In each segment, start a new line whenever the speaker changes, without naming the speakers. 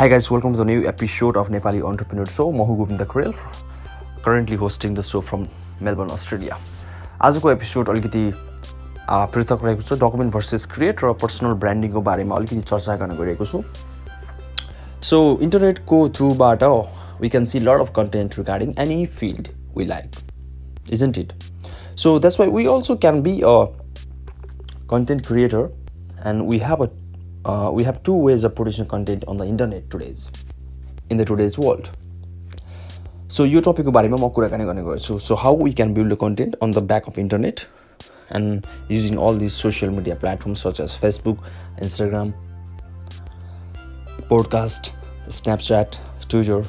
Hi guys welcome to the new episode of Nepali Entrepreneur Show. Mohu Govinda Krell, currently hosting the show from Melbourne, Australia. आजको episode अलिकति पृथक रहेको छ document versus create र personal ब्रान्डिङको बारेमा अलिकति चर्चा गर्न गइरहेको छु सो इन्टरनेटको थ्रुबाट we can see lot of content regarding any field we like isn't it so that's why we also can be a content creator and we have a uh, we have two ways of producing content on the internet today's in the today's world. So यो टपिकको बारेमा म कुराकानी गर्ने गर्छु so how we can build the content on the back of internet and using all this social media platform such as Facebook Instagram podcast Snapchat Twitter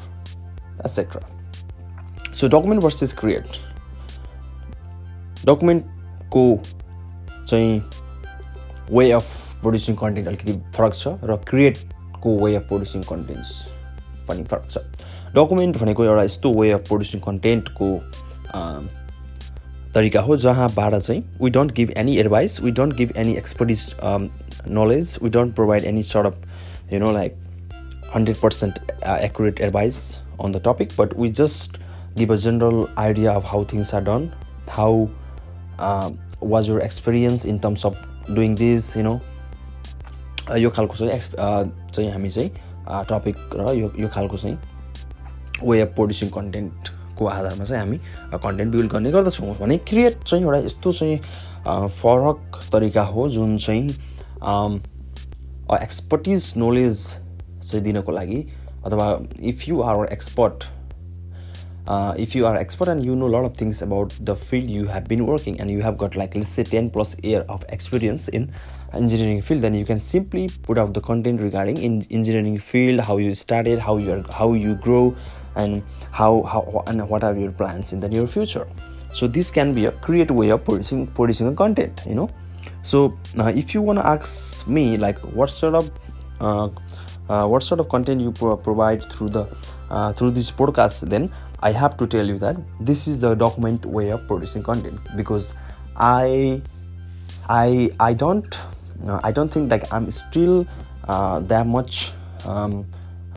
etcetera so document versus create डकुमेन्टको चाहिँ वे of producing content अलिकति फरक छ र क्रिएटको way of producing contents पनि फरक छ। Document भनेको एउटा यस्तो वे अफ प्रड्युसिङ कन्टेन्टको तरिका हो जहाँबाट चाहिँ we don't give any advice we don't give any expertise knowledge we don't provide any sort of you know like hundred percent accurate advice on the topic but we just give a general idea of how things are done how uh, was your experience in terms this you know. Uh, यो खालको चाहिँ x चाहिँ हामी चाहिँ topic र यो यो खालको चाहिँ वे of producing कन्टेन्टको आधारमा चाहिँ हामी कन्टेन्ट बिल्ड गर्ने गर्दछौँ भने क्रिएट चाहिँ एउटा यस्तो चाहिँ फरक तरिका हो जुन चाहिँ एक्सपर्टिज नलेज चाहिँ दिनको लागि अथवा if you are expert uh, if you are expert and you know a lot of things about the field you have been working and you have got like let's say 10 plus year of experience in engineering field then you can simply put out the content regarding in engineering field how you started how you are how you grow and how how and what are your plans in the near future. So this can be a creative way of producing producing content you know. So uh, if you want to ask me like what sort of uh, uh, what sort of content you pro- provide through the uh, through this podcast then i have to tell you that this is the document way of producing content because i i i don't uh, i don't think like i'm still uh, that much um,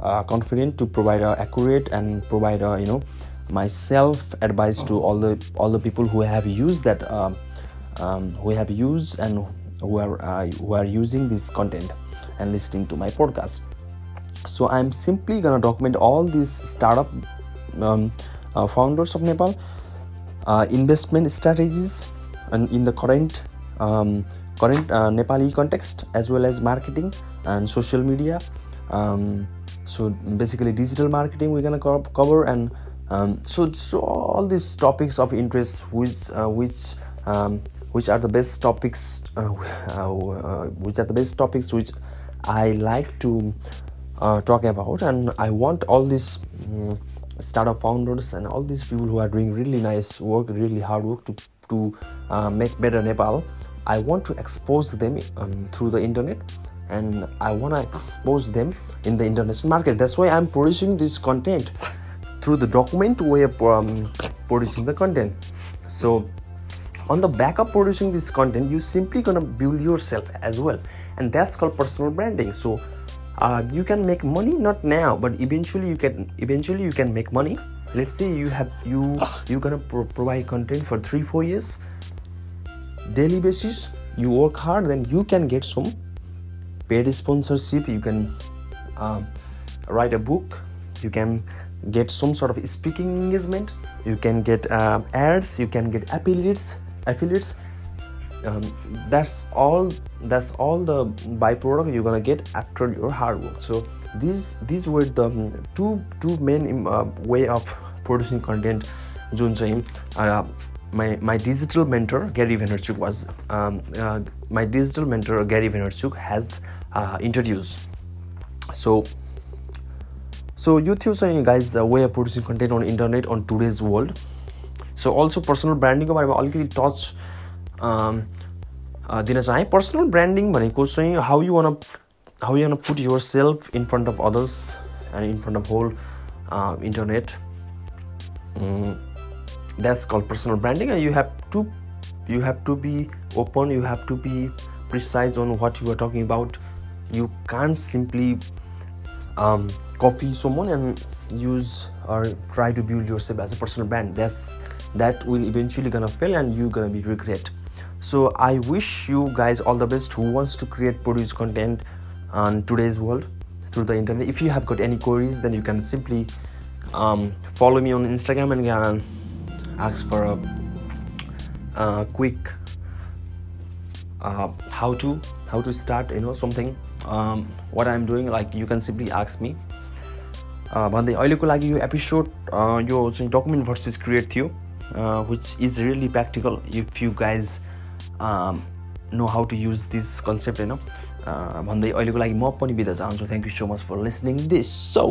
uh, confident to provide a accurate and provide a you know myself advice to all the all the people who have used that um, um, who have used and who are uh, who are using this content and listening to my podcast. So i'm simply gonna document all these startup um, uh, founders of nepal. Uh, investment strategies and in the current um, current uh, nepali context as well as marketing and social media. Um, so basically digital marketing we're gonna co- cover and um, so so all these topics of interest which uh, which um, which are the best topics which are the best topics which i like to uh, talk about. And i want all these mm, startup founders and all these people who are doing really nice work really hard work to to uh, make better nepal i want to expose them um, through the internet. And i want to expose them in the international market. That's why i'm producing this content through the document way of um, producing the content. So on the back of producing this content you simply gonna build yourself as well. And that's called personal branding. So uh, you can make money not now but eventually you can eventually you can make money. Let's say you have you you're gonna pro- provide content for three four years. Daily basis you work hard then you can get some paid sponsorship. You can um, write a book. You can get some sort of speaking engagement. You can get um, ads. You can get affiliates affiliates um, that's all that's all the byproduct you're gonna get after your hard work so these these were the um, two two main um, uh, way of producing content जुन चाहिँ uh, my my digital mentor Gary Vaynerchuk was um, uh, my digital mentor Gary Vaynerchuk has uh, introduced so so यो थियो चाहिँ guys way of producing content on internet on today's world so also personal ब्रान्डिङको बारेमा अलिकति touch दिन चाहेँ personal branding भनेको चाहिँ how you want how you want put yourself in front of others and in front of whole internet that's called personal branding and you have to you have to be open you have to be precise on what you are talking about you can't simply um, copy someone and use or try to build yourself as a personal brand that's that will eventually gonna fail and you're gonna be regret so i wish you guys all the best who wants to create produce content on today's world through the internet if you have got any queries then you can simply um, follow me on instagram and uh, ask for a, a quick uh, how to how to start you know something um, what i'm doing like you can simply ask me भन्दै अहिलेको लागि यो episode यो चाहिँ document versus create थियो which is really practical if you guys know how to use this concept होइन भन्दै अहिलेको लागि म पनि बिदा चाहन्छु. Thank you so much for listening this so